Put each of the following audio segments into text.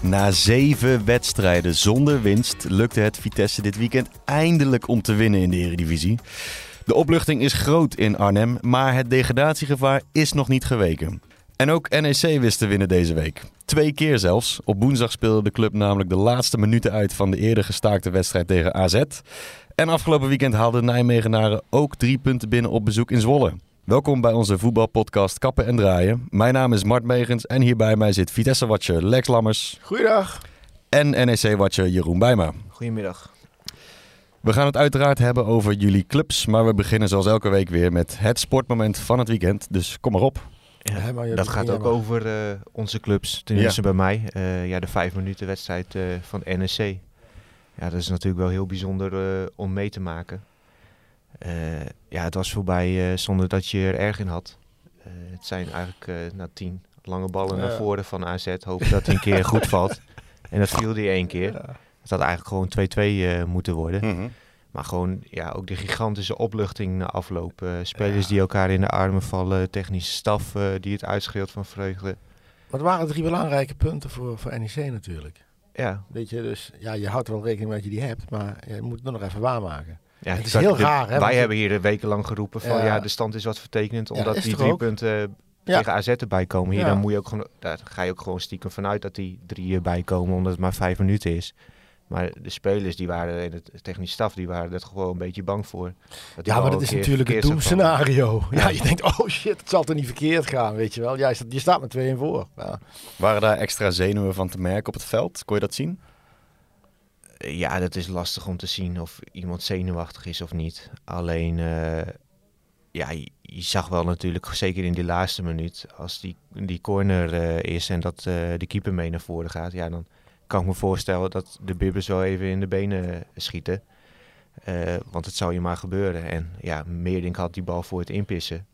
Na zeven wedstrijden zonder winst lukte het Vitesse dit weekend eindelijk om te winnen in de Eredivisie. De opluchting is groot in Arnhem, maar het degradatiegevaar is nog niet geweken. En ook NEC wist te winnen deze week. Twee keer zelfs. Op woensdag speelde de club namelijk de laatste minuten uit van de eerder gestaakte wedstrijd tegen AZ. En afgelopen weekend haalden Nijmegenaren ook drie punten binnen op bezoek in Zwolle. Welkom bij onze voetbalpodcast Kappen en Draaien. Mijn naam is Mart Megens en hier bij mij zit Vitesse-watcher Lex Lammers Goeiedag. en NEC-watcher Jeroen Bijma. Goedemiddag. We gaan het uiteraard hebben over jullie clubs, maar we beginnen zoals elke week weer met het sportmoment van het weekend. Dus kom maar op. Ja, maar je Dat gaat ook maar. over eh, onze clubs, tenminste bij mij. Eh, ja, de vijf minuten wedstrijd eh, van NEC. Ja, dat is natuurlijk wel heel bijzonder eh, om mee te maken. Eh, ja, het was voorbij eh, zonder dat je er erg in had. Eh, het zijn eigenlijk na tien lange ballen naar voren van AZ. Hopen dat hij een keer goed valt. En dat viel die één keer. Het had eigenlijk gewoon 2-2 eh, moeten worden. Mhm. Maar gewoon ja, ook de gigantische opluchting na afloop. Spelers Ja. die elkaar in de armen vallen, technische staf die het uitschreeuwt van vreugde. Maar het waren drie belangrijke punten voor, voor NEC natuurlijk. Ja, Weet je, dus ja, je houdt er wel rekening mee dat je die hebt, maar je moet het nog even waarmaken. Ja Het is heel de- raar, hè, Wij hebben hier wekenlang geroepen van Ja. ja, de stand is wat vertekend. Ja, Omdat die drie ook? punten Ja. tegen AZ erbij komen. Hier Ja. dan moet je ook gewoon, daar ga je ook gewoon stiekem vanuit dat die drie erbij komen. Omdat het maar vijf minuten is. Maar de spelers die waren, en het technische staf, die waren er gewoon een beetje bang voor. Ja, maar dat is natuurlijk het doemscenario. Ja, je denkt, oh shit, het zal toch niet verkeerd gaan, weet je wel. Ja, je staat, met 2 in voor. Ja. Waren daar extra zenuwen van te merken op het veld? Kon je dat zien? Ja, dat is lastig om te zien of iemand zenuwachtig is of niet. Alleen, eh, ja, je, je zag wel natuurlijk, zeker in die laatste minuut, als die, die corner eh, is en dat eh, de keeper mee naar voren gaat, ja, dan kan ik me voorstellen dat de bibbers wel even in de benen eh, schieten. Eh, want het zou je maar gebeuren. En ja, Meerdink had die bal voor het inpissen.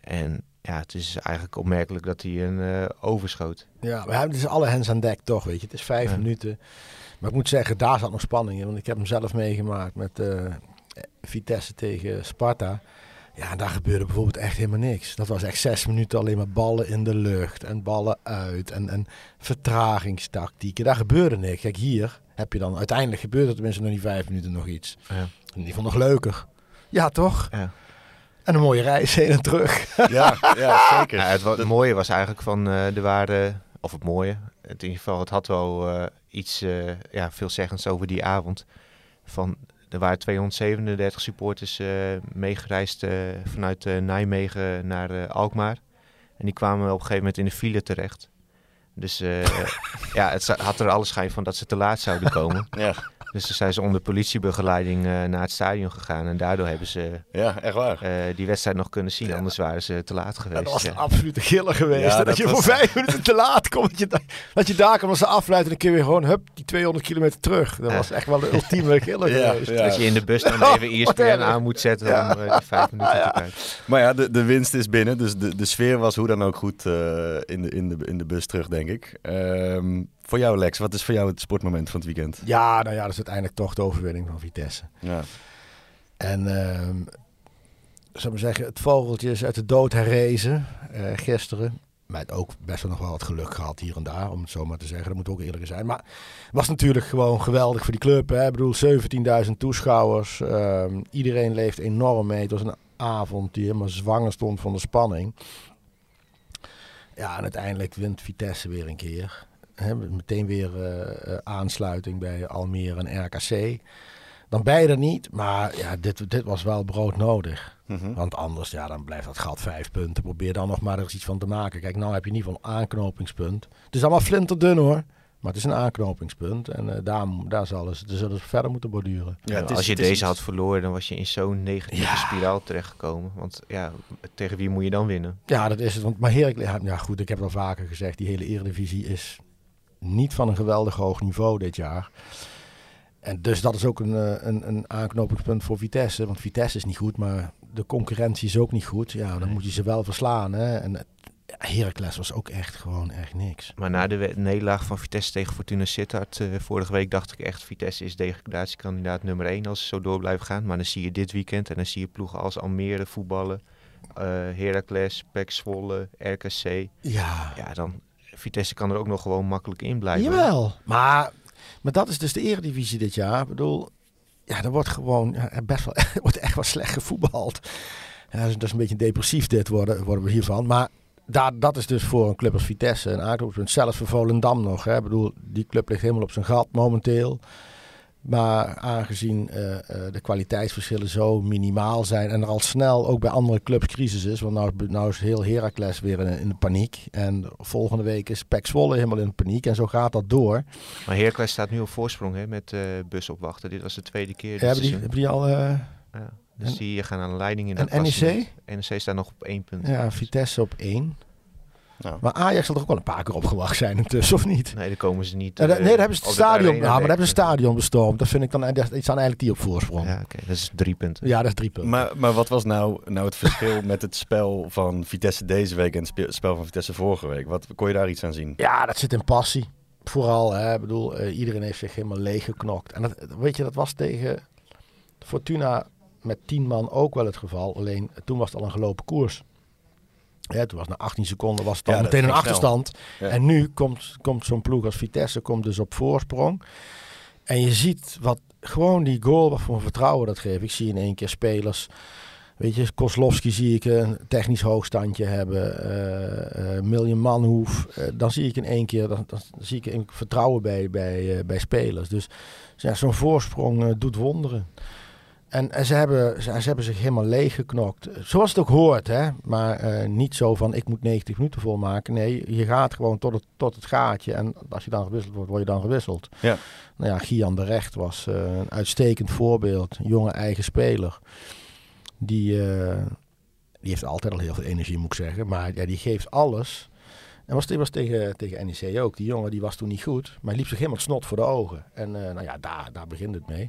En ja, het is eigenlijk opmerkelijk dat hij een eh, overschoot. Ja, we hebben dus alle hens aan dek toch, weet je. Het is vijf Ja. minuten. Maar ik moet zeggen, daar zat nog spanning in. Want ik heb hem zelf meegemaakt met eh, Vitesse tegen Sparta. Ja, en daar gebeurde bijvoorbeeld echt helemaal niks. Dat was echt zes minuten alleen maar ballen in de lucht en ballen uit en, en vertragingstactieken. Daar gebeurde niks. Kijk, hier heb je dan uiteindelijk gebeurt er tenminste nog die vijf minuten nog iets. Ja. In ieder geval nog leuker. Ja, toch? Ja. En een mooie reis heen en terug. Ja, ja zeker. Ja, het, mooie was eigenlijk van eh er waren, of het mooie, het in ieder geval, het had wel eh, iets eh ja, veelzeggends over die avond. Van, er waren 237 supporters eh, meegereisd eh, vanuit Nijmegen naar Alkmaar. En die kwamen op een gegeven moment in de file terecht. Dus ja, het had er alle schijn van dat ze te laat zouden komen. Ja, Dus toen zijn ze onder politiebegeleiding eh, naar het stadion gegaan. En daardoor hebben ze ja echt waar. eh, die wedstrijd nog kunnen zien. Anders waren ze te laat geweest. dat was ja. een absolute giller geweest. Ja, dat, dat je was- voor vijf minuten te laat komt. Dat je, da- dat je daar kan als ze afluiten en dan kun je weer gewoon hup, die 200 kilometer terug. Dat was echt wel de ultieme giller Ja, geweest. ja. Dat je in de bus dan Oh, even E ESPN erg. aan moet zetten Ja. om eh, die vijf minuten te kijken. Maar ja, de, de winst is binnen, dus de, de sfeer was hoe dan ook goed eh, in, de, in, de, in de bus terug, denk ik. Ehm, voor jou, Lex, wat is voor jou het sportmoment van het weekend? Ja, nou ja, dat is uiteindelijk toch de overwinning van Vitesse. Ja, En ehm zou ik maar zeggen, het vogeltje is uit de dood herrezen eh, gisteren. Maar het ook best wel nog wel wat geluk gehad hier en daar, om het zo maar te zeggen. Dat moet ook eerlijk zijn. Maar het was natuurlijk gewoon geweldig voor die club. Hè? Ik bedoel, 17.000 toeschouwers. Ehm, iedereen leeft enorm mee. Het was een avond die helemaal zwanger stond van de spanning. Ja, en uiteindelijk wint Vitesse weer een keer. Hè, meteen weer eh, eh, aansluiting bij Almere en RKC. Dan er niet, maar ja, dit, dit was wel broodnodig. Mhm. Want anders, ja, dan blijft dat gat vijf punten. Probeer dan nog maar er eens iets van te maken. Kijk, nou heb je in ieder geval een aanknopingspunt. Het is allemaal flinterdun hoor. Maar het is een aanknopingspunt. En eh, daar, daar zullen ze, daar zullen ze verder moeten borduren. Ja, is- Als je deze iets- had verloren, dan was je in zo'n negatieve Ja. spiraal terechtgekomen. Want ja, tegen wie moet je dan winnen? Ja, dat is het. Want, maar heerlijk, ja, ja, goed, ik heb het al vaker gezegd. Die hele Eredivisie is niet van een geweldig hoog niveau dit jaar. En dus dat is ook een, eh, een, een aanknopingspunt voor Vitesse. Want Vitesse is niet goed, maar de concurrentie is ook niet goed. Ja, dan Nee. moet je ze wel verslaan. Hè? En Heracles was ook echt gewoon echt niks. Maar na de nederlaag van Vitesse tegen Fortuna Sittard eh, vorige week dacht ik echt... Vitesse is degradatiekandidaat nummer 1 als ze zo door blijven gaan. Maar dan zie je dit weekend en dan zie je ploegen als Almere voetballen. eh Heracles, PEC Zwolle, RKC. Ja, Ja, dan Vitesse kan er ook nog gewoon makkelijk in blijven. Jawel, maar, maar dat is dus de eredivisie dit jaar. Ik bedoel, ja, er wordt gewoon best wel, er wordt echt wel slecht gevoetbald. Ja, dat, is, dat is een beetje depressief dit worden, worden we hiervan. Maar daar, dat is dus voor een club als Vitesse een uitroeppunt. Zelfs voor Volendam nog. Hè. Ik bedoel, die club ligt helemaal op zijn gat momenteel. Maar aangezien uh, uh, de kwaliteitsverschillen zo minimaal zijn en er al snel ook bij andere clubs crisis is, want nou, nou is heel Heracles weer in, in, de paniek en volgende week is Pek Zwolle helemaal in de paniek en zo gaat dat door. Maar Heracles staat nu op voorsprong hè, met uh, bus opwachten. Dit was de tweede keer. Ja, hebben, die, hebben die al... Ja, dus en, die gaan aan de leiding in de En NEC? NEC staat nog op één punt. Ja, Vitesse op één. Nou. Maar Ajax zal toch ook wel een paar keer opgewacht zijn intussen, of niet? Nee, daar komen ze niet. Uh, nee, daar hebben ze het stadion, nou, maar daar hebben ze het stadion bestormd. Dat vind ik dan iets aan eigenlijk die op voorsprong. Ja, oké, dat is drie punten. Ja, dat is drie punten. Maar, maar wat was nou, nou het verschil met het spel van Vitesse deze week en het spel van Vitesse vorige week? Wat kon je daar iets aan zien? Ja, dat zit in passie. Vooral, hè, ik bedoel, uh, iedereen heeft zich helemaal leeg geknokt. En dat, weet je, dat was tegen Fortuna met tien man ook wel het geval. Alleen toen was het al een gelopen koers. Ja, toen was na 18 seconden was het Ja, dat meteen een achterstand. Ja. En nu komt, komt zo'n ploeg als Vitesse komt dus op voorsprong. En je ziet wat gewoon die goal, wat voor vertrouwen dat geeft. Ik zie in één keer spelers. Weet je, Kozlowski zie ik een technisch hoogstandje hebben. eh eh Miljan Manhoef. eh, dan zie ik in één keer dan, dan zie ik een vertrouwen bij, bij, bij spelers. Dus ja, zo'n voorsprong doet wonderen. En, en ze, hebben, ze, ze hebben zich helemaal leeg geknokt. Zoals het ook hoort, hè. Maar eh, niet zo van ik moet 90 minuten volmaken. Nee, je gaat gewoon tot het, tot het gaatje. En als je dan gewisseld wordt, word je dan gewisseld. Ja. Nou ja, Gian de Recht was eh, een uitstekend voorbeeld. Een jonge eigen speler. Die, eh, die heeft altijd al heel veel energie, moet ik zeggen. Maar ja, die geeft alles. En was, die was tegen, tegen NEC ook. Die jongen die was toen niet goed. Maar hij liep zich helemaal snot voor de ogen. En nou ja, daar, daar begint het mee.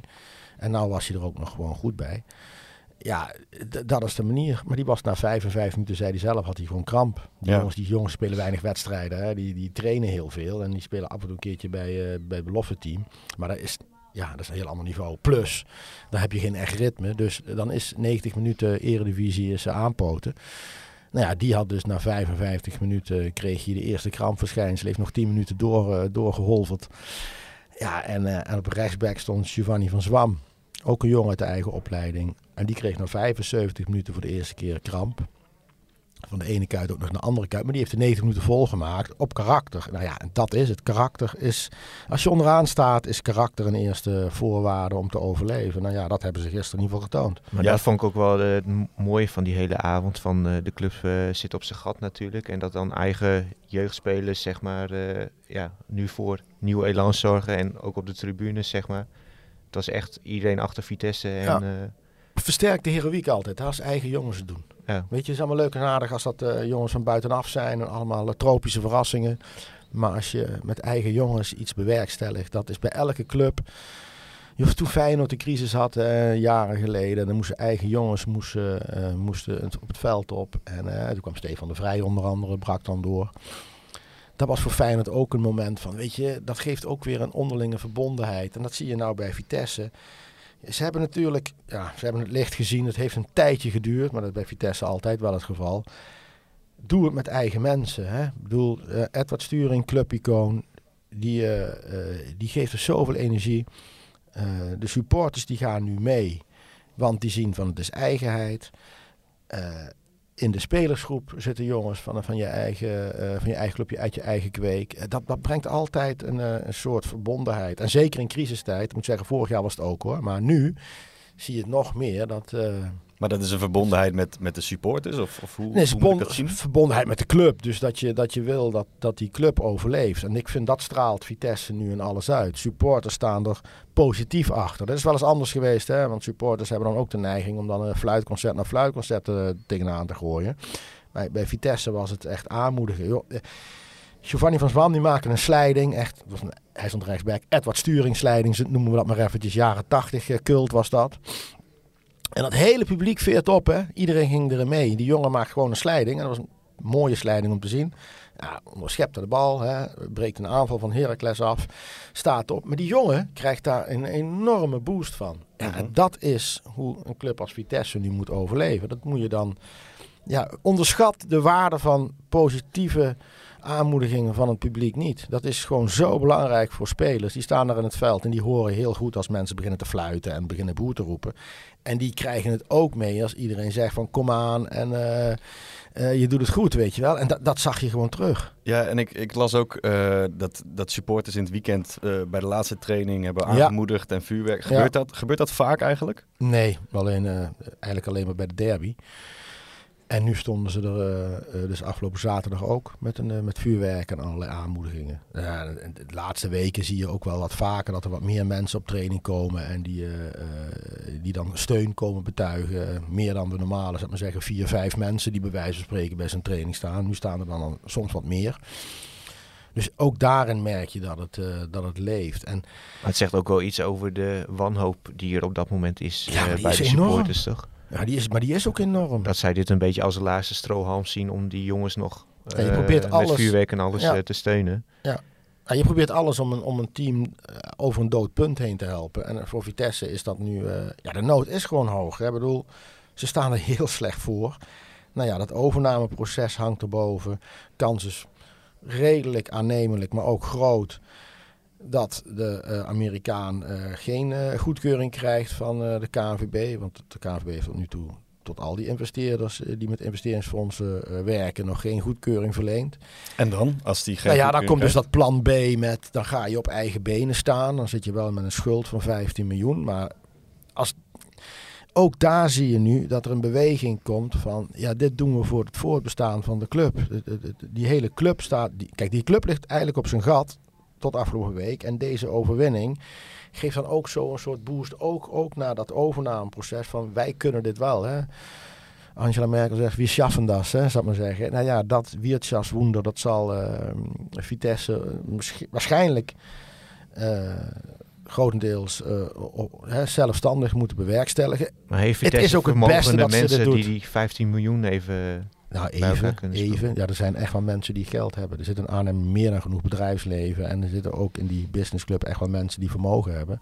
En nou was hij er ook nog gewoon goed bij. Ja, dat is de manier. Maar die was na 55 minuten, zei hij zelf, had hij gewoon kramp. Die, Ja. jongens, die jongens spelen weinig wedstrijden. Hè. Die, die trainen heel veel. En die spelen af en toe een keertje bij, eh, bij het belofte team. Maar dat is, ja, dat is een heel ander niveau. Plus, dan heb je geen echt ritme. Dus dan is 90 minuten eredivisie is eh, aanpoten. Nou ja, die had dus na 55 minuten kreeg je de eerste krampverschijnsel. Heeft nog 10 minuten door, eh, doorgeholverd. Ja, en, eh, en op rechtsback stond Giovanni van Zwam. Ook een jongen uit de eigen opleiding. En die kreeg na 75 minuten voor de eerste keer kramp. Van de ene kuit ook nog naar de andere kuit. Maar die heeft de 90 minuten volgemaakt op karakter. Nou ja, en dat is het. Karakter is... Als je onderaan staat, is karakter een eerste voorwaarde om te overleven. Nou ja, dat hebben ze gisteren in ieder geval getoond. Maar Ja. dat vond ik ook wel het mooie van die hele avond. Van eh, de club eh, zit op zijn gat natuurlijk. En dat dan eigen jeugdspelers, zeg maar, eh, ja, nu voor nieuw elan zorgen. En ook op de tribunes, zeg maar. Het was echt iedereen achter Vitesse. En, Ja. eh, Versterkt de heroïek altijd, hè, als eigen jongens het doen. ja. Weet je, het is allemaal leuk en aardig als dat eh, jongens van buitenaf zijn en allemaal eh, tropische verrassingen. Maar als je met eigen jongens iets bewerkstelligt, dat is bij elke club. Je hoeft toen Feyenoord de crisis had, jaren geleden. Dan moesten eigen jongens moesten, moesten het- op het veld op. En toen kwam Stefan de Vrij onder andere, brak dan door. Dat was voor Feyenoord ook een moment van, weet je, dat geeft ook weer een onderlinge verbondenheid. En dat zie je nou bij Vitesse. Ze hebben natuurlijk, ja, ze hebben het licht gezien. Het heeft een tijdje geduurd, maar dat is bij Vitesse altijd wel het geval. Doe het met eigen mensen. Hè? Ik bedoel, eh, Edward Sturing, clubicoon, die, eh, eh, die geeft er zoveel energie. De supporters die gaan nu mee, want die zien van het is eigenheid. In de spelersgroep zitten jongens van, van, je, eigen, eh, van je eigen clubje uit je eigen kweek. Eh, dat, dat brengt altijd een, eh, een soort verbondenheid. En zeker in crisistijd, ik moet zeggen, vorig jaar was het ook hoor. Maar nu zie je het nog meer. Dat, Maar dat is een verbondenheid met, met de supporters? Of, of hoe, Nee, hoe verbondenheid met de club. Dus dat je, dat je wil dat, dat die club overleeft. En ik vind dat straalt Vitesse nu in alles uit. Supporters staan er positief achter. Dat is wel eens anders geweest, hè? want supporters hebben dan ook de neiging om dan een fluitconcert naar fluitconcert eh, tegenaan te gooien. Bij, bij Vitesse was het echt aanmoedigen. Joh, eh, Giovanni van Zwam die maakte een slijding. Echt, was een, hij stond rechtsback. Edward Sturing slijding, zo noemen we dat maar eventjes. Jaren 80 eh, cult was dat. En dat hele publiek veert op, hè. Iedereen ging erin mee. Die jongen maakt gewoon een slijding. En dat was een mooie slijding om te zien. Ja, onderschept de bal, hè. breekt een aanval van Heracles af. Staat op. Maar die jongen krijgt daar een enorme boost van. Ja, en dat is hoe een club als Vitesse nu moet overleven. Dat moet je dan... Ja, onderschat de waarde van positieve aanmoedigingen van het publiek niet. Dat is gewoon zo belangrijk voor spelers. Die staan daar in het veld en die horen heel goed als mensen beginnen te fluiten en beginnen boer te roepen. En die krijgen het ook mee als iedereen zegt van kom aan en uh, uh, je doet het goed, weet je wel. En dat, dat zag je gewoon terug. Ja, en ik, ik las ook uh, dat, dat supporters in het weekend bij de laatste training hebben aangemoedigd ja. en vuurwerk. Gebeurt, ja. dat, gebeurt dat vaak eigenlijk? Nee, alleen, eigenlijk alleen maar bij de derby. En nu stonden ze er uh, dus afgelopen zaterdag ook met, een, uh, met vuurwerk en allerlei aanmoedigingen. Uh, de laatste weken zie je ook wel wat vaker dat er wat meer mensen op training komen en die, die dan steun komen betuigen. Meer dan de normale, zeg maar zeggen, vier, vijf mensen die bij wijze van spreken bij zijn training staan. Nu staan er dan soms wat meer. Dus ook daarin merk je dat het, dat het leeft. En, maar het zegt ook wel iets over de wanhoop die er op dat moment is ja, bij de supporters, toch? Ja, die is, maar die is ook enorm. Dat zij dit een beetje als een laatste strohalm zien om die jongens nog ja, je probeert uh, alles, met vuurwerk en alles ja. te steunen. Ja. ja. je probeert alles om een, om een team over een dood punt heen te helpen. En voor Vitesse is dat nu... Uh, ja, de nood is gewoon hoog. Hè? Ik bedoel, ze staan er heel slecht voor. Nou ja, dat overnameproces hangt erboven. Kans is redelijk aannemelijk, maar ook groot dat de uh, Amerikaan uh, geen uh, goedkeuring krijgt van de KNVB. Want de KNVB heeft tot nu toe tot al die investeerders die met investeringsfondsen werken nog geen goedkeuring verleend. En dan? Als die geen nou ja, dan komt dus dat plan B met, dan ga je op eigen benen staan. Dan zit je wel met een schuld van 15 miljoen. Maar als, ook daar zie je nu dat er een beweging komt van, ja, dit doen we voor het voortbestaan van de club. Die hele club staat, die, kijk, die club ligt eigenlijk op zijn gat tot afgelopen week. En deze overwinning geeft dan ook zo een soort boost, ook, ook naar dat overnameproces van wij kunnen dit wel. Hè. Angela Merkel zegt, wie schaffen dat, hè, ik maar zeggen. Nou ja, dat Wirtschaftswunder, dat zal uh, Vitesse waarschijnlijk uh, grotendeels uh, hè, zelfstandig moeten bewerkstelligen. Maar heeft Vitesse het is ook het beste dat mensen die die 15 miljoen even nou, even, even. Ja, er zijn echt wel mensen die geld hebben. Er zit in Arnhem meer dan genoeg bedrijfsleven. En er zitten ook in die businessclub echt wel mensen die vermogen hebben.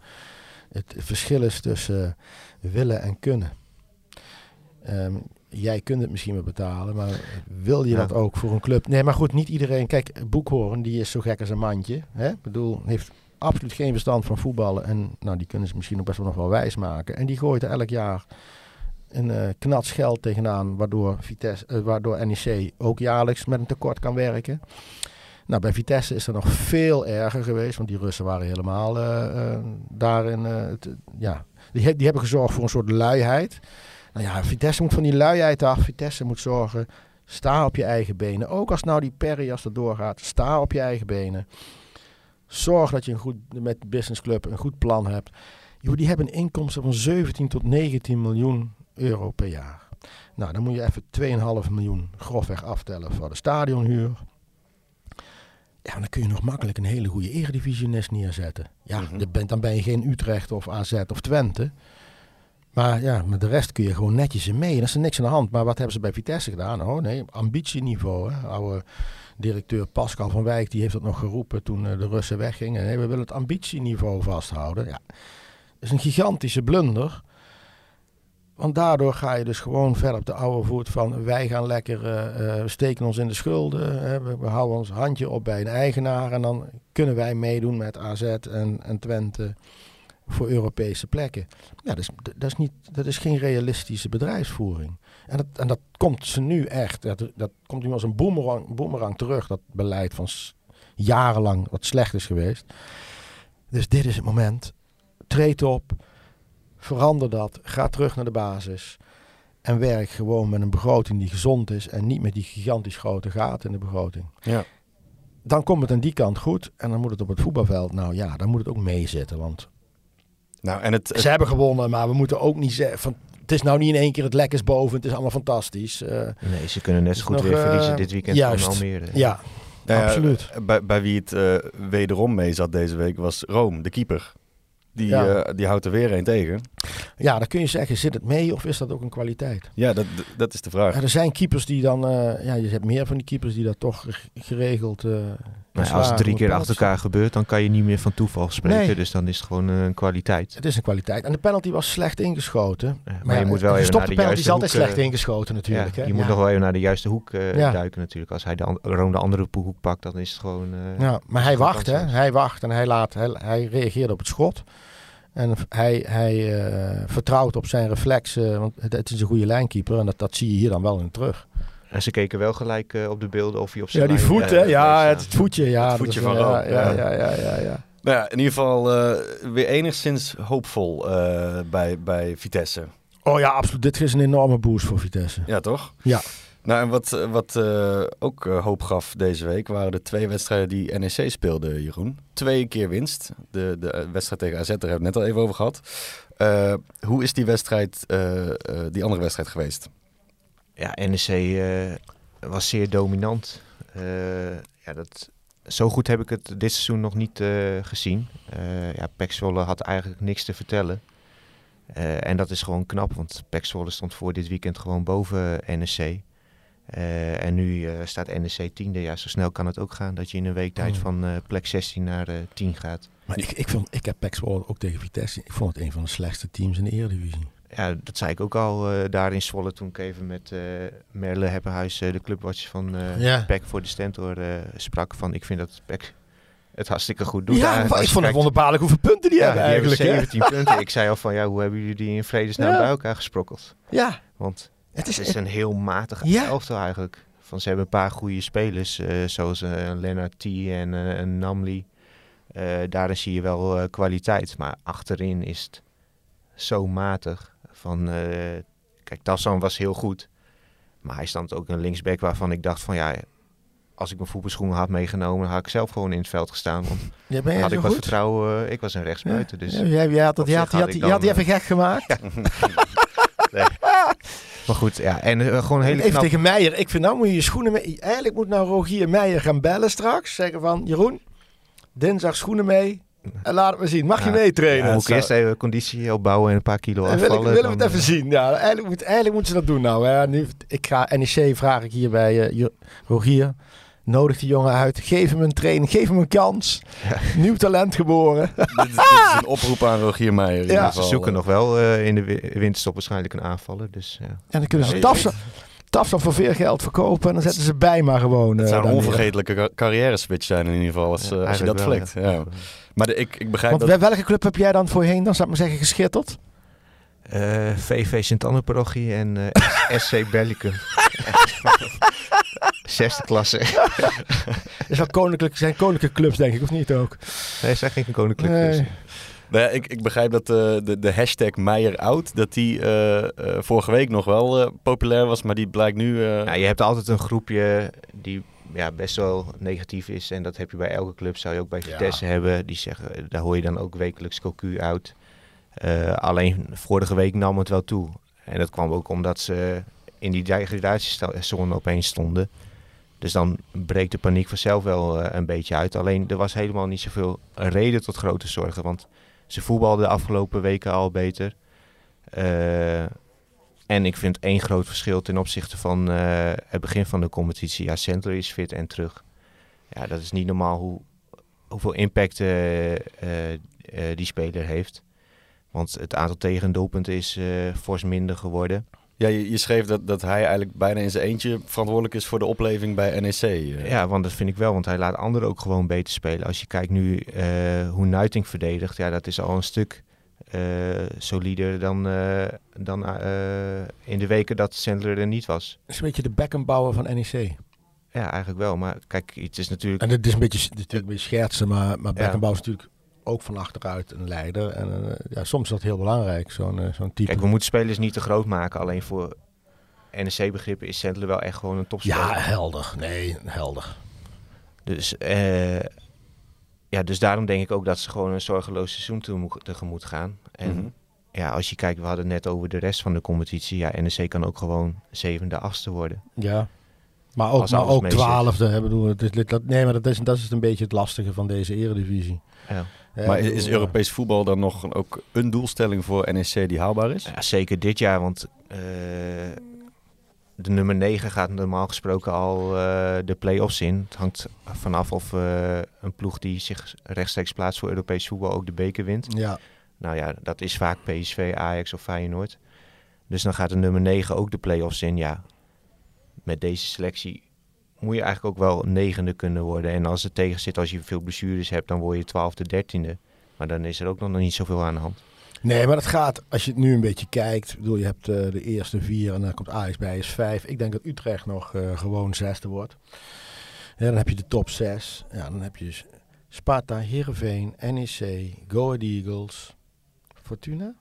Het verschil is tussen willen en kunnen. Um, jij kunt het misschien wel betalen, maar wil je dat ook voor een club? Nee, maar goed, niet iedereen. Kijk, Boekhoorn, die is zo gek als een mandje. Hè? Ik bedoel, heeft absoluut geen verstand van voetballen. En nou, die kunnen ze misschien ook best wel nog wel wijs maken. En die gooit er elk jaar een uh, knats geld tegenaan, waardoor, Vitesse, uh, waardoor NEC ook jaarlijks met een tekort kan werken. Nou, bij Vitesse is er nog veel erger geweest, want die Russen waren helemaal uh, daarin. Ja, die, die hebben gezorgd voor een soort luiheid. Nou ja, Vitesse moet van die luiheid af. Vitesse moet zorgen, sta op je eigen benen. Ook als nou die Perias er doorgaat, sta op je eigen benen. Zorg dat je een goed, met businessclub een goed plan hebt. die hebben inkomsten van 17 tot 19 miljoen euro per jaar. Nou, dan moet je even 2,5 miljoen grofweg aftellen voor de stadionhuur. Ja, dan kun je nog makkelijk een hele goede eredivisionist neerzetten. Ja, mm dan ben je geen Utrecht of AZ of Twente. Maar ja, met de rest kun je gewoon netjes in mee. Er is er niks aan de hand. Maar wat hebben ze bij Vitesse gedaan? Oh nee, ambitieniveau. Hè? Oude directeur Pascal van Wijk die heeft dat nog geroepen toen eh, de Russen weggingen. Nee, we willen het ambitieniveau vasthouden. Ja, dat is een gigantische blunder. Want daardoor ga je dus gewoon verder op de oude voet van wij gaan lekker, uh, steken ons in de schulden. we, we, houden ons handje op bij een eigenaar en dan kunnen wij meedoen met AZ en, en Twente voor Europese plekken. Ja, dat is, dat is, niet, dat is geen realistische bedrijfsvoering. En dat, en dat komt ze nu echt, dat, dat komt nu als een boemerang, boemerang terug, dat beleid van jarenlang wat slecht is geweest. Dus dit is het moment. Treed op Verander dat. Ga terug naar de basis. En werk gewoon met een begroting die gezond is. En niet met die gigantisch grote gaten in de begroting. Ja. Dan komt het aan die kant goed. En dan moet het op het voetbalveld. Nou ja, dan moet het ook meezitten. Want nou, en het, ze hebben gewonnen. Maar we moeten ook niet zeggen. Van, het is nou niet in één keer het lekkers boven. Het is allemaal fantastisch. Uh, nee, ze kunnen net zo goed weer verliezen uh, dit weekend juist, van Almere. Ja, absoluut. Bij, bij wie het uh, wederom mee zat deze week was Rome, de keeper. Die, ja. uh, die houdt er weer een tegen. Ja, dan kun je zeggen, zit het mee of is dat ook een kwaliteit? Ja, dat, dat is de vraag. er zijn keepers die dan, uh, ja, je hebt meer van die keepers die dat toch geregeld Nou, als het drie keer achter elkaar gebeurt, dan kan je niet meer van toeval spreken. Nee. Dus dan is het gewoon een kwaliteit. Het is een kwaliteit. En de penalty was slecht ingeschoten. Ja, maar, Maar je moet wel even naar de penalty is altijd hoek, eh, slecht ingeschoten natuurlijk. ja, hè? je moet Ja. nog wel even naar de juiste hoek eh, duiken natuurlijk. Als hij de, Roon de andere hoek pakt, dan is het gewoon... eh, Ja, maar hij wacht, hè? Hij wacht en hij, laat, hij, hij reageert op het schot. En hij, hij eh, vertrouwt op zijn reflexen, want het, het is een goede lijnkeeper. En dat, dat zie je hier dan wel in terug. En ze keken wel gelijk eh, op de beelden of hij op zijn Ja, die lijn- voet, eh? Ja, het, staan. voetje. Ja, Het voetje van ja, Ja, ja. ja, ja, ja, ja. Nou ja, in ieder geval eh, weer enigszins hoopvol eh, bij, bij Vitesse. Oh ja, absoluut. Dit is een enorme boost voor Vitesse. Ja, toch? Ja. Nou, en wat, eh, wat eh, ook eh, hoop gaf deze week waren de twee wedstrijden die NEC speelde, Jeroen. Twee keer winst. De, de eh, wedstrijd tegen AZ, daar hebben we het net al even over gehad. Eh, hoe is die wedstrijd, eh, eh, die andere wedstrijd geweest? Ja, NEC eh, was zeer dominant. Eh, ja, dat, zo goed heb ik het dit seizoen nog niet eh, gezien. Ja, Pek Zwolle had eigenlijk niks te vertellen. En dat is gewoon knap, want Pek Zwolle stond voor dit weekend gewoon boven NEC. En nu staat NEC tiende. Ja, zo snel kan het ook gaan dat je in een week tijd Mm. van plek 16 naar eh 10 gaat. Maar ik, ik, vond, ik heb Zwolle ook tegen Vitesse. Ik vond het een van de slechtste teams in de Eredivisie. Ja, dat zei ik ook al eh, daar in Zwolle toen ik even met eh, Merle Heppenhuis, eh, de clubwatcher van Ja. PEC voor de Stentor, sprak. Van ik vind dat PEC het hartstikke goed doet. ja, ik vond het wonderbaarlijk hoeveel punten die ja, hebben die hebben eigenlijk. hè? 17 punten. Ik zei al van ja, hoe hebben jullie die in vredesnaam Ja. bij elkaar gesprokkeld? Ja, Want het het is, een heel matig Ja. elftal eigenlijk. Van, ze hebben een paar goede spelers, zoals Lennart T en een Namli. Daarin zie je wel kwaliteit. Maar achterin is het zo matig. Van, eh, kijk, Tassan was heel goed. Maar hij stond ook een linksback waarvan ik dacht van ja... Als ik mijn voetbalschoenen had meegenomen, had ik zelf gewoon in het veld gestaan. Want ja, ben had ik wat goed? vertrouwen, eh, ik was een rechtsbuiten. Dus. Ja, jij, jij had, had, had had die even gek gemaakt. Maar goed, ja, en eh, gewoon een hele Even knap... tegen Meijer. Ik vind nou moet je je schoenen mee. Eigenlijk moet nou Rogier Meijer gaan bellen straks. Zeggen van Jeroen, dinsdag schoenen mee. En laat het me zien. Mag je Ja. meetrainen? Ik zou- eerst even conditie opbouwen en een paar kilo En afvallen. wil ik, willen we het even eh, zien? Ja, eigenlijk, moet, eigenlijk moeten ze dat doen nou. Hè. Nu, ik ga NEC vraag ik hier bij eh, Rogier. Nodig die jongen uit. Geef hem een training. Geef hem een kans. Nieuw talent geboren. dit, is, dit is een oproep aan Rogier Meijer. Ja. Ze zoeken nog wel eh, in de wi- winterstop waarschijnlijk een aanvaller. Dus ja. En dan kunnen ze Ja, Tafsan voor veel geld verkopen. En dan zetten ze bij maar gewoon. Het eh, zou een neer. onvergetelijke ca- carrière switch zijn in ieder geval, als, Ja, eh, als je dat flikt. Ja. Maar de- ik, ik begrijp Want dat... welke club heb jij dan voorheen, dan zou ik maar zeggen, geschitterd? Eh, VV Sint-Anne-parochie en eh, SC Bellicum. Zesde klasse. is wel koninklijk, zijn koninklijke clubs, denk ik, of niet ook? Nee, zijn geen koninklijk. Nee. dus. Nou ja, ik, ik begrijp dat eh, de, de hashtag Meijer dat die eh, eh, vorige week nog wel eh, populair was, maar die blijkt nu... eh, Nou, je hebt altijd een groepje die ja, best wel negatief is. En dat heb je bij elke club, zou je ook bij Ja. Vitesse hebben. Die zeggen, daar hoor je dan ook wekelijks cocu uit. Eh, alleen vorige week nam het wel toe. En dat kwam ook omdat ze in die degradatiezone opeens stonden. Dus dan breekt de paniek vanzelf wel een beetje uit. Alleen er was helemaal niet zoveel reden tot grote zorgen. Want ze voetbalden de afgelopen weken al beter. Eh, en ik vind één groot verschil ten opzichte van eh, het begin van de competitie. Ja, Sandler is fit en terug. Ja, dat is niet normaal hoe, hoeveel impact eh, die speler heeft. Want het aantal tegendoelpunten is fors minder geworden. Ja, je, je schreef dat, dat hij eigenlijk bijna in zijn eentje verantwoordelijk is voor de opleving bij NEC. eh. Ja, want dat vind ik wel. Want hij laat anderen ook gewoon beter spelen. Als je kijkt nu eh, hoe Nuiting verdedigt. Ja, dat is al een stuk eh, solider dan, eh, dan eh, in de weken dat Sandler er niet was. Dat is een beetje de bekkenbouwer van NEC. Ja, eigenlijk wel. Maar kijk, het is natuurlijk... En het is een beetje, het is natuurlijk een beetje schertsen, maar, maar Ja. bekkenbouw is natuurlijk ook van achteruit een leider. En eh, ja, soms is dat heel belangrijk, zo'n eh, zo'n type. Kijk, we moeten spelers niet te groot maken. Alleen voor NEC-begrippen is Sandler wel echt gewoon een topspeler. ja, helder. Nee, helder. Dus, eh, ja, dus daarom denk ik ook dat ze gewoon een zorgeloos seizoen tegemoet- tegemoet gaan. En Mhm. ja, als je kijkt, we hadden het net over de rest van de competitie. Ja, NEC kan ook gewoon zevende, achtste worden. Ja. Maar ook, Als maar ook twaalfde. hè, bedoel, het is, dat, nee, maar dat is, dat is een beetje het lastige van deze eredivisie. Ja. Maar is, Europees voetbal dan nog een- ook een doelstelling voor NEC die haalbaar is? Ja, zeker dit jaar, want eh, de nummer 9 gaat normaal gesproken al uh, de play-offs in. Het hangt vanaf of uh, een ploeg die zich rechtstreeks plaatst voor Europees voetbal ook de beker wint. Ja. Nou ja, dat is vaak PSV, Ajax of Feyenoord. Dus dan gaat de nummer 9 ook de play-offs in. Ja, met deze selectie moet je eigenlijk ook wel negende kunnen worden. En als het tegen zit, als je veel blessures hebt, dan word je twaalfde, dertiende. Maar dan is er ook nog niet zoveel aan de hand. Nee, maar dat gaat, als je het nu een beetje kijkt. Ik bedoel, je hebt uh, de eerste vier en dan komt Ajax bij is vijf. Ik denk dat Utrecht nog uh, gewoon zesde wordt. Ja, dan heb je de top zes. Ja, dan heb je Sparta, Heerenveen, NEC, Go Ahead Eagles, Fortuna.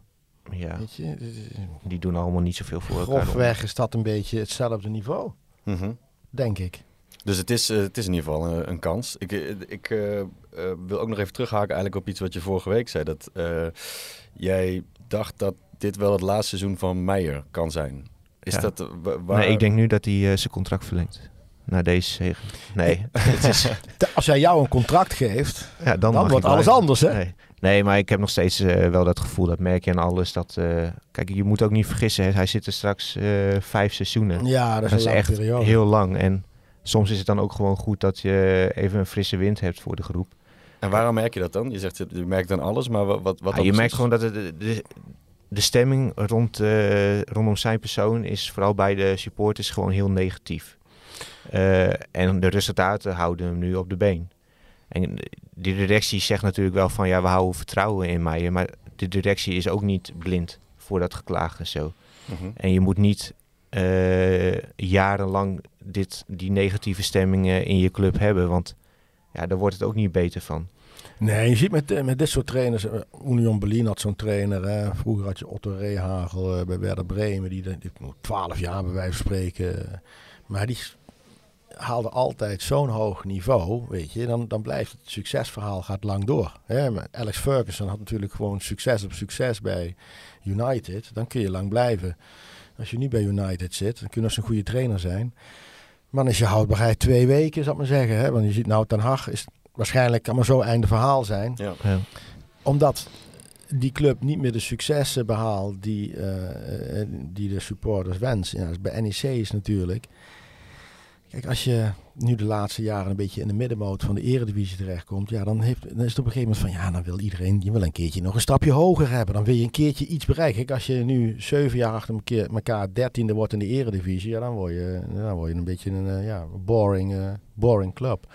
Ja, Weet je, die doen allemaal niet zoveel voor elkaar. grofweg is dat een beetje hetzelfde niveau, Mhm. denk ik. Dus het is, eh, het is in ieder geval een, een kans. Ik, eh, ik eh, eh, wil ook nog even terughaken eigenlijk op iets wat je vorige week zei. Dat eh, jij dacht dat dit wel het laatste seizoen van Meijer kan zijn. Is Ja. dat eh, wa- waar... Nee, ik denk nu dat hij eh, zijn contract verlengt. Na deze zege. Nee, het is, Te- Als hij jou een contract geeft, ja, dan, wordt alles anders, hè? Nee. nee, maar ik heb nog steeds eh, wel dat gevoel, dat merk je aan alles. Dat, eh, kijk, je moet ook niet vergissen, hè, hij zit er straks eh, vijf seizoenen. Ja, dat is dat een is lange echt periode. heel lang. En soms is het dan ook gewoon goed dat je even een frisse wind hebt voor de groep. En waarom merk je dat dan? Je zegt, je merkt dan alles, maar wat, wat, wat Ja, je merkt gewoon dat het, de, de, stemming rond, eh, rondom zijn persoon is vooral bij de supporters gewoon heel negatief. Eh, en de resultaten houden hem nu op de been. En de directie zegt natuurlijk wel van ja, we houden vertrouwen in mij. Maar de directie is ook niet blind voor dat geklaag en zo. Mhm. En je moet niet eh, jarenlang dit, die negatieve stemmingen in je club hebben. Want ja, daar wordt het ook niet beter van. Nee, je ziet met, eh, met dit soort trainers, eh, Union Berlin had zo'n trainer, hè. vroeger had je Otto Rehagel eh, bij Werder Bremen, die, die 12 jaar bij wijze van spreken, maar die haalde altijd zo'n hoog niveau, weet je, dan, dan blijft het succesverhaal gaat lang door. Alex Ferguson had natuurlijk gewoon succes op succes bij United, dan kun je lang blijven. Als je nu bij United zit, dan kun je nog zo'n goede trainer zijn. Maar dan is je houdbaarheid twee weken, zou ik maar zeggen. Hè? Want je ziet nou Ten Hag is waarschijnlijk kan maar zo einde verhaal zijn. Ja. Ja. Omdat die club niet meer de successen behaalt die, eh, eh, die de supporters wensen. Ja, dus bij NEC is natuurlijk... Kijk, als je nu de laatste jaren een beetje in de middenmoot van de eredivisie terechtkomt... Ja, dan, heeft, dan is het op een gegeven moment van... Ja, dan wil iedereen je wil een keertje nog een stapje hoger hebben. Dan wil je een keertje iets bereiken. Kijk, als je nu zeven jaar achter elkaar- dertiende wordt in de eredivisie... Ja, dan word je, dan word je een beetje een eh, ja, boring, eh, boring club.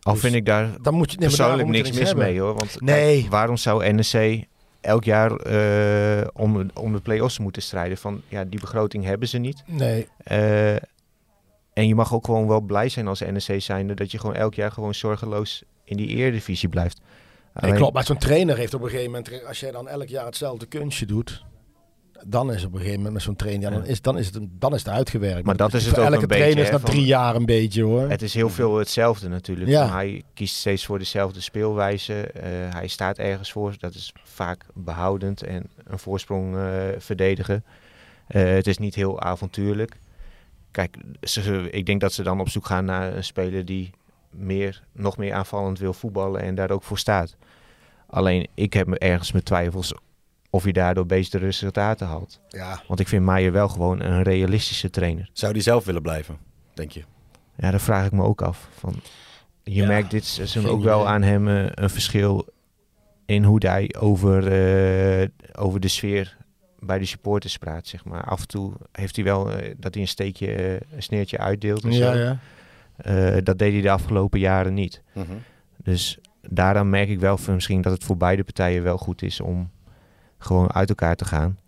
Al Dus vind ik daar Dan moet je nee, persoonlijk moet je niks mis hebben. mee hoor. Want Nee. kijk, waarom zou NEC elk jaar eh, om, om de play-offs moeten strijden? Van ja, die begroting hebben ze niet. Nee, en je mag ook gewoon wel blij zijn als NEC zijnde dat je gewoon elk jaar gewoon zorgeloos in die eredivisie blijft. Nee, Alleen- klopt, maar zo'n trainer heeft op een gegeven moment, als jij dan elk jaar hetzelfde kunstje doet, dan is op een gegeven moment met zo'n trainer, ja, dan, is, dan, is het, dan is het uitgewerkt. Maar dat is het voor ook elke een trainer beetje, is na drie jaar een beetje hoor. Het is heel veel hetzelfde natuurlijk. Ja. Hij kiest steeds voor dezelfde speelwijze. Eh, hij staat ergens voor. Dat is vaak behoudend en een voorsprong eh, verdedigen. Eh, het is niet heel avontuurlijk. Kijk, ze, ik denk dat ze dan op zoek gaan naar een speler die meer, nog meer aanvallend wil voetballen en daar ook voor staat. Alleen ik heb me ergens mijn twijfels of hij daardoor betere resultaten haalt. ja, Want ik vind Maier wel gewoon een realistische trainer. Zou die zelf willen blijven, denk je? Ja, daar vraag ik me ook af. Van, je Ja, merkt dit seizoen ook wel aan hem eh, een verschil in hoe hij over, eh, over de sfeer bij de supporters praat. Zeg maar. Af en toe heeft hij wel eh, dat hij een steekje, eh, een sneertje uitdeelt. En ja, zo. ja. Eh, dat deed hij de afgelopen jaren niet. Mhm. Dus daaraan merk ik wel van misschien dat het voor beide partijen wel goed is om gewoon uit elkaar te gaan.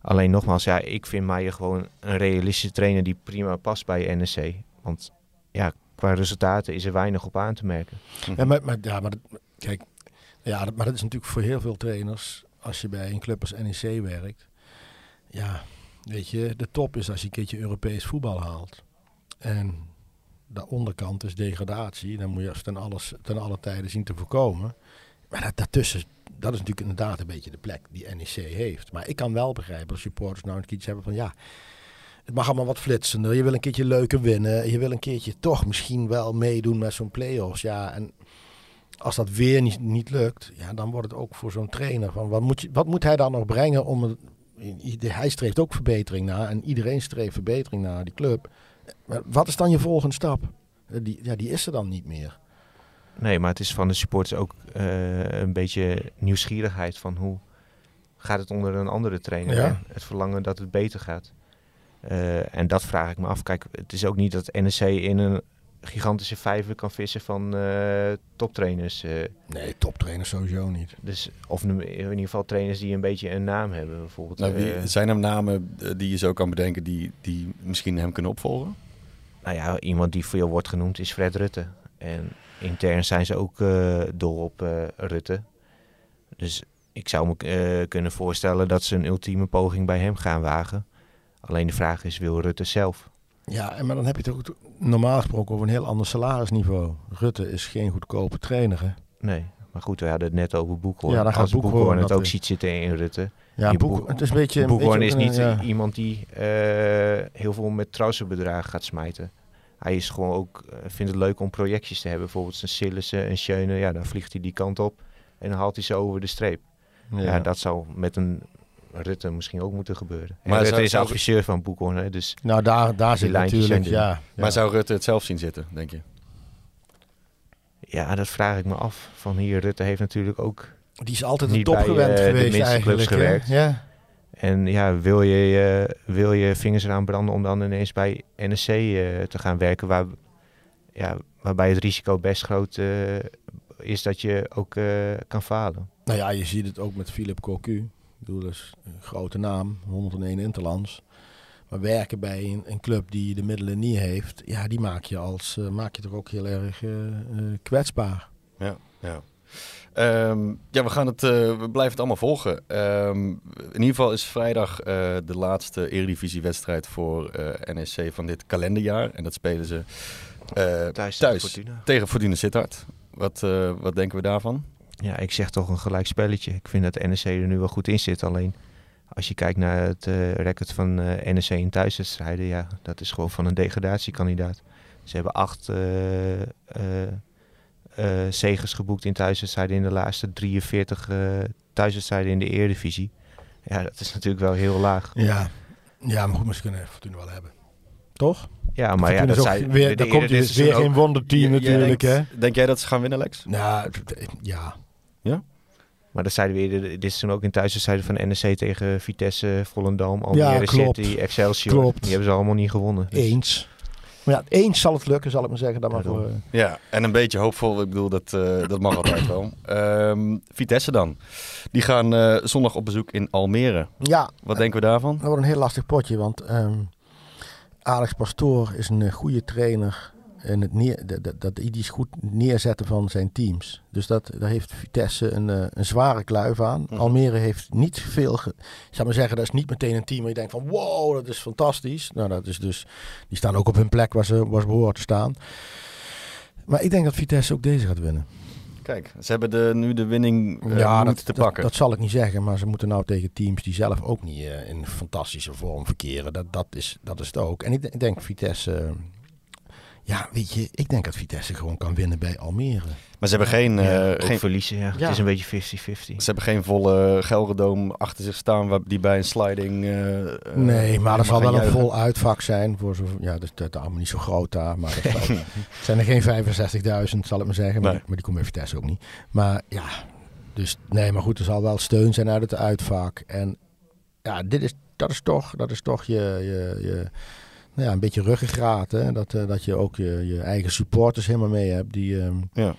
Alleen nogmaals, ja, ik vind Meijer gewoon een realistische trainer die prima past bij NEC. Want ja, qua resultaten is er weinig op aan te merken. Ja, maar, maar, ja, maar kijk, ja, maar dat is natuurlijk voor heel veel trainers, als je bij een club als NEC werkt, ja, weet je, de top is als je een keertje Europees voetbal haalt. En de onderkant is degradatie, dan moet je ten, alles, ten alle tijden zien te voorkomen. Maar dat, daartussen, dat is natuurlijk inderdaad een beetje de plek die NEC heeft. Maar ik kan wel begrijpen als supporters nou een keertje hebben van ja, het mag allemaal wat flitsender. Je wil een keertje leuker winnen. Je wil een keertje toch misschien wel meedoen met zo'n play-offs. Ja, en als dat weer niet, niet lukt, ja, dan wordt het ook voor zo'n trainer van wat moet, je, wat moet hij dan nog brengen om het hij streeft ook verbetering na. En iedereen streeft verbetering na, die club. Maar wat is dan je volgende stap? Eh, Die, ja, die is er dan niet meer. Nee, maar het is van de supporters ook eh, een beetje nieuwsgierigheid van hoe gaat het onder een andere trainer. Ja. Het verlangen dat het beter gaat. Eh, en dat vraag ik me af. Kijk, het is ook niet dat NEC in een gigantische vijver kan vissen van eh, toptrainers. eh. Nee, toptrainer sowieso niet. dus, of in ieder geval trainers die een beetje een naam hebben. Bijvoorbeeld, Nou, wie, eh, zijn er namen die je zo kan bedenken die, die misschien hem kunnen opvolgen? nou ja, iemand die veel wordt genoemd is Fred Rutte. En intern zijn ze ook dol op Rutte. Dus ik zou me kunnen voorstellen dat ze een ultieme poging bij hem gaan wagen. Alleen de vraag is, wil Rutte zelf? Ja, maar dan heb je het ook normaal gesproken over een heel ander salarisniveau. Rutte is geen goedkope trainer. Hè? Nee. Maar goed, we hadden het net over Boekhoorn. Ja, dan gaat Als Boekhorn Boekhoorn het ook ziet zitten in Rutte. Ja, Boek, Boek- het is een beetje... een Boekhoorn is niet een, ja. iemand die eh, heel veel met trouwsenbedragen gaat smijten. Hij is gewoon ook, eh, vindt het leuk om projectjes te hebben. Bijvoorbeeld zijn Sillissen en Schöne. Ja, dan vliegt hij die kant op. En dan haalt hij ze over de streep. Ja, dat zou met een Rutte misschien ook moeten gebeuren. En Maar Rutte is adviseur van Boekhoorn, hè, dus Nou, daar, daar zit natuurlijk... Ja, ja. Maar zou Rutte het zelf zien zitten, denk je? ja, dat vraag ik me af. Van hier, Rutte heeft natuurlijk ook... Die is altijd een niet bij, topgewend eh, de geweest eigenlijk. gewerkt. Ja. En ja, wil je, eh, wil je vingers eraan branden om dan ineens bij NSC eh, te gaan werken, waar, ja, waarbij het risico best groot eh, is dat je ook eh, kan falen. Nou ja, je ziet het ook met Philip Cocu. Ik bedoel, dat is een grote naam, 101 Interlands. Maar werken bij een, een club die de middelen niet heeft, ja, die maak je, als, eh, maak je toch ook heel erg eh, eh, kwetsbaar. Ja, ja. Ehm, ja, we, gaan het, eh, we blijven het allemaal volgen. Ehm, in ieder geval is vrijdag eh, de laatste Eredivisie-wedstrijd voor eh NEC van dit kalenderjaar. En dat spelen ze eh, Thuis, thuis Fortuna. tegen Fortuna Sittard. Wat, eh, wat denken we daarvan? Ja, ik zeg toch een gelijk spelletje. Ik vind dat NEC er nu wel goed in zit. Alleen als je kijkt naar het eh, record van eh NEC in thuiswedstrijden, ja, dat is gewoon van een degradatiekandidaat. Ze hebben acht eh, eh, eh, zegens geboekt in thuiswedstrijden in de laatste 43 eh thuiswedstrijden in de Eredivisie. Ja, dat is natuurlijk wel heel laag. Ja, ja maar goed, ze kunnen Fortuna wel hebben. Toch? Ja, maar ja, dat zijn weer, komt dus weer geen wonderteam natuurlijk, hè? denk jij dat ze gaan winnen, Lex? Nou, t- ja. Maar dat zeiden we eerder, dit is toen ook in thuiswedstrijden van NEC tegen Vitesse, Volendam, Almere Ja, klopt. City, Excelsior. Klopt. Die hebben ze allemaal niet gewonnen. Dus- Eens. Maar ja, eens zal het lukken, zal ik maar zeggen. Dan maar Daarom. voor, Ja, en een beetje hoopvol. Ik bedoel, dat, eh, dat mag altijd wel. Ehm, Vitesse dan. Die gaan eh, zondag op bezoek in Almere. ja, Wat denken we daarvan? Dat wordt een heel lastig potje, want ehm, Alex Pastoor is een eh, goede trainer. En het neer, dat, dat, goed neerzetten van zijn teams. Dus dat, daar heeft Vitesse een, eh, een zware kluif aan. Mhm. Almere heeft niet veel. Ge, ik zou maar zeggen, dat is niet meteen een team waar je denkt van wow, dat is fantastisch. Nou, dat is dus. Die staan ook op hun plek waar ze, waar ze behoren te staan. Maar ik denk dat Vitesse ook deze gaat winnen. Kijk, ze hebben de, nu de winning eh, ja, dat, te pakken. dat zal ik niet zeggen, maar ze moeten nou tegen teams die zelf ook niet eh, in fantastische vorm verkeren. Dat, dat, is, dat is het ook. En ik, ik denk Vitesse. Eh, ja, weet je, ik denk dat Vitesse gewoon kan winnen bij Almere. maar ze hebben geen, eh, Ja, ook geen, verliezen, ja. Ja. Het is een beetje 50-50. ze hebben geen volle Gelredoom achter zich staan waar die bij een sliding. eh, eh, nee, maar er zal wel een vol uitvak zijn. Voor zo, ja, dat is dat is allemaal niet zo groot daar. Maar zal- het zijn er geen 65.000, zal ik maar zeggen. Maar, Nee. die- maar die komen bij Vitesse ook niet. Maar ja, dus nee, maar goed, er zal wel steun zijn uit het uitvak. En ja, dit is, dat is toch, dat is toch je, je, je ja, een beetje ruggengraat. Hè? Dat, eh, dat je ook je, je eigen supporters helemaal mee hebt. Die, ehm, Ja.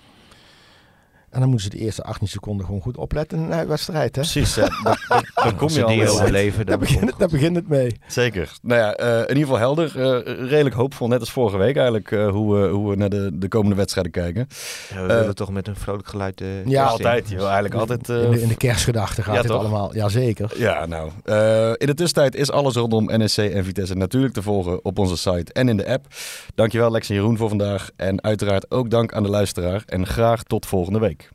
En dan moeten ze de eerste 18 seconden gewoon goed opletten in een uitwedstrijd. Hè? Precies. Dan- dan- dan kom je al die wel. overleven, Daar dan begint, het, daar begint het mee. Zeker. Nou ja, eh, in ieder geval helder. eh, redelijk hoopvol, net als vorige week eigenlijk, eh, hoe, we, hoe we naar de, de komende wedstrijden kijken. Ja, we willen toch met een vrolijk geluid Ja, altijd. in. Je wil eigenlijk altijd... eh, in, de, in de kerstgedachte gaat ja, dit toch? allemaal. Jazeker. Ja, nou. eh, in de tussentijd is alles rondom NSC en Vitesse natuurlijk te volgen op onze site en in de app. Dankjewel Lex en Jeroen voor vandaag. En uiteraard ook dank aan de luisteraar. En graag tot volgende week.